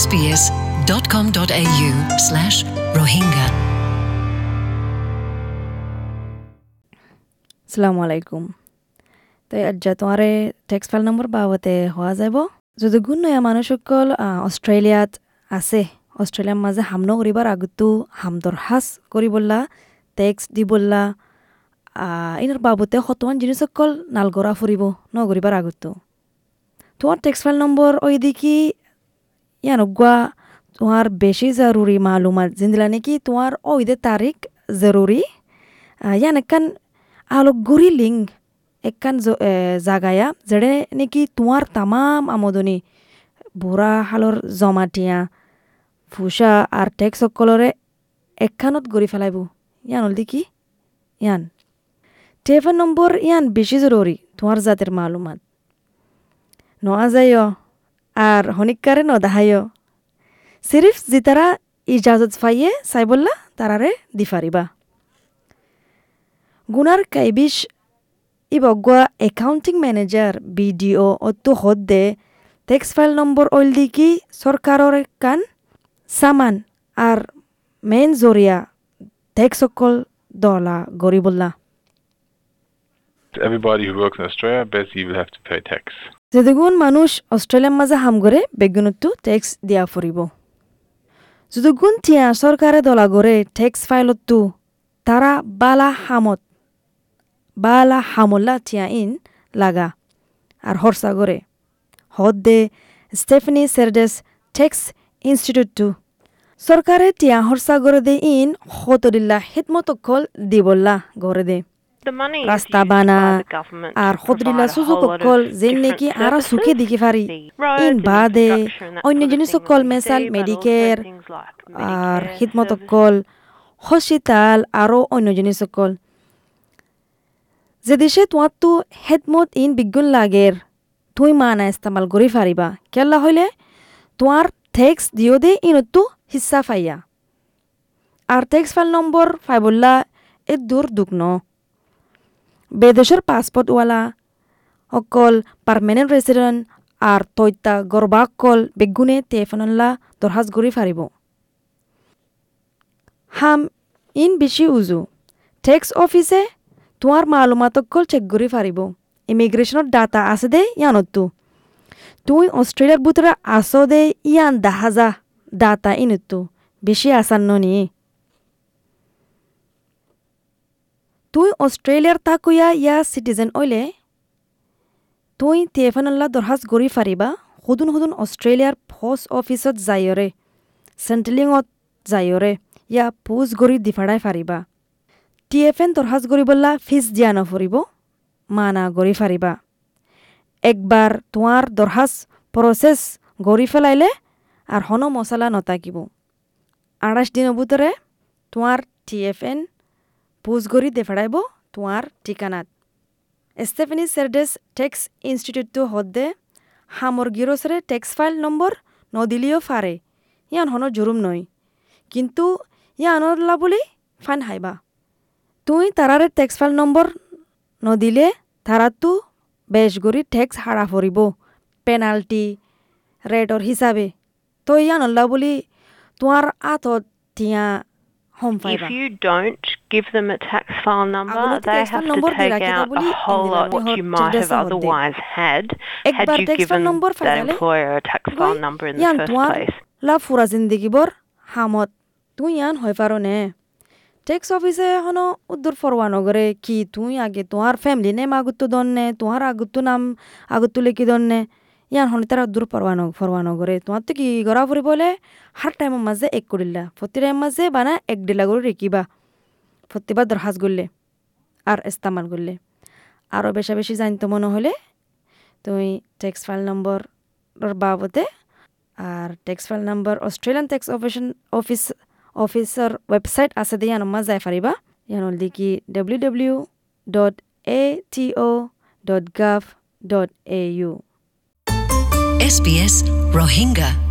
sbs.com.au slash Rohingya. আসসালামু আলাইকুম তাই আজ্জা তোমারে টেক্স ফাইল নম্বৰ বাবতে হোৱা যাব যদি গুণ নয়া মানুহসকল আহ, অষ্ট্ৰেলিয়াত আছে অষ্ট্ৰেলিয়াৰ মাজে হাম নকৰিবাৰ আগতো হাম দৰখাস্ত কৰিবলা টেক্স দিবলা ইনাৰ বাবতে সতমান জিনিসকল নালগৰা ফুৰিব নকৰিবাৰ আগতো। তোমাৰ টেক্স ফাইল নম্বৰ ওই দেখি ইয়ানো গোৱা তোমাৰ বেছি জৰুৰী মালুমাত যেনদিলা নেকি তোমাৰ অইদে তাৰিখ জৰুৰী ইয়ান এখন আলু গুৰি লিংক একখান জাগায়া যেনে নেকি তোমাৰ তামাম আমোদনী বুঢ়া শালৰ জমাটিয়া ফুচা আৰু টেক্সসকলৰে একখানত গুৰি পেলাইব ইয়ান হ'ল কি ইয়ান টেফন নম্বৰ ইয়ান বেছি জৰুৰী তোমাৰ জাতিৰ মালুমাত নোৱা যায় অ' আর হনিকারে নদাহাইও সিরিফ জিতারা ইজাজত ফাইয়ে চাইবল্লা তারারে দি ফারিবা গুনার কাইবিশ ইবগুয়া একাউন্টিং ম্যানেজার বিডিও অতো হদ্দে টেক্স ফাইল নম্বর ওইল দিকি সরকারর কান সামান আর মেন জরিয়া টেক্স সকল দলা গরিবল্লা Everybody who works in Australia, basically will have to pay tax. যেদেগুণ মানুষ অস্ট্রেলিয়ার মাঝে হাম করে বেগুনতো ট্যাক্স দিয়া ফুরিব যদুগুণ টিয়া সরকারে দলা গড়ে ট্যাক্স ফাইলতো তারা বালা হামত, বালা হামল্লা টিয়া ইন লাগা আর হরসা গড়ে হদ দে স্টেফনি সেরডেস ট্যাক্স ইনস্টিটিউটটো সরকারে টিয়া হরসা গড়ে দে ইন হতদিল্লা হিতমতকল দিবল্লা গড়ে দে। রাস্তা খদ্রিলা provide a সুযোগ যেন different নেকি আরা সুখে দিকে পারি ইন বাদে অন্য জিনিস that মেসাল like আর services. অকল হসপিটাল আরও অন্য জিনিস অকল যে দেশে তোমার তো হেদমত ইন বিজ্ঞান লাগের তুই মানা ইস্তেমাল করি ফারিবা কেলা হইলে তোমার ট্যাক্স দিও দে ইনতো হিস্সা ফাইয়া আর ট্যাক্স ফাইল নম্বর ফাইবল্লা এ দূর দুগ্ন বেদেশের পাসপোর্টওয়ালা অকল পার্মানেন্ট রেসিডেন্ট আর তৈতা গর্বাকল বেগুনে তেফনল্লা দরহাজ গড়ি ফারিব হাম ইন বেশি উজু। টেক্স অফিসে তোমার মালুমাতকল চেক করি ফারিব ইমিগ্রেশনের ডাটা আছে দে ইয়ানতো তুই অস্ট্রেলিয়ার ভিতরে আসো দে ইয়ান দাহাজা ডাটা ইনতো বেশি আসান্ন নিয়ে তুই অস্ট্ৰেলিয়াৰ তাকুয়া ইয়া সিটিজেন ওইলে তুই তেফানল্লা দৰহাজ গড়ি ফাৰিবা সদুন সদুন অস্ট্ৰেলিয়াৰ পোস্ট অফিসত যায়ৰে চেণ্ট্ৰেলিঙত যায়ৰে ইয়া পোজ গড়ি দিফাৰাই ফাৰিবা। টি এফ এন দৰখাস্ত কৰিবলা ফিজ দিয়া নফৰিব মানা গড়ি ফাৰিবা। একবাৰ তোমাৰ দৰখাস্ত প্ৰচেছ গড়ি পেলাইলে আৰু হন মচলা নতাকিব। আঠাইছ দিনৰ ভিতৰে তোমাৰ টি এফ এন পোজ গড়ি দেফাৰাইব তোমাৰ ঠিকানাত। ষ্টেফেনি সেরডেস টেক্স ইনস্টিটিউটটো হদ্দে হামর গিরসরে টেক্স ফাইল নম্বর নদিলেও ফারে ইয়ান হন জুরুম নয় কিন্তু ইয়ানরলা বলি ফাইন হাইবা। তুই তারারে টেক্স ফাইল নম্বর নদিলে তারাতো বেশ গরি টেক্স হারা ফরিব পেনাল্টি রেটর হিসাবে তো ইয়ানল্লা বলি তোমার আতত ফাইবা If you don't give them a tax file number, Agulo they tax file have to number take diraki out dabuli a whole indila lot ni what hot you might childesa have hodde. otherwise had Ekbar had you tax file given number that fazale, employer a tax file Tuই number in the Ian first তোমার place. লা ফুরা জিন্দিগিবর হামত তুই ইয়ান হয় পারো নে text অফিসে হন উদ্দুর ফরওয়া নগরে কি তুই আগে তোমার ফ্যামিলি নেম আগুত্তু দন্নে তোমার আগুত্তু নাম আগুত্তু লিখি দন্নে ইয়ান হন তারা উদ্দুর ফরওয়া নগ ফরওয়া নগরে তোমার তো কি গড়া ফুরি বলে হার টাইমের মাঝে এক করিল্লা প্রতি টাইম মাঝে বানা এক ডিলা করে রেখিবা প্রতিবার দরখাস্ত করলে আর ইস্তেমাল করলে। আরও বেশা বেশি জানতে মনে হলে তুই টেক্স ফাইল নম্বর বাবদে আর tax file number Australian tax অফিসন office অফিসৰ ৱেবছাইট আছে দে ইয়াৰ নাম্বাৰ যাই পাৰিবা ইয়াৰ হ'ল কি W W dot A T O' dot gov dot A U SBS Rohingya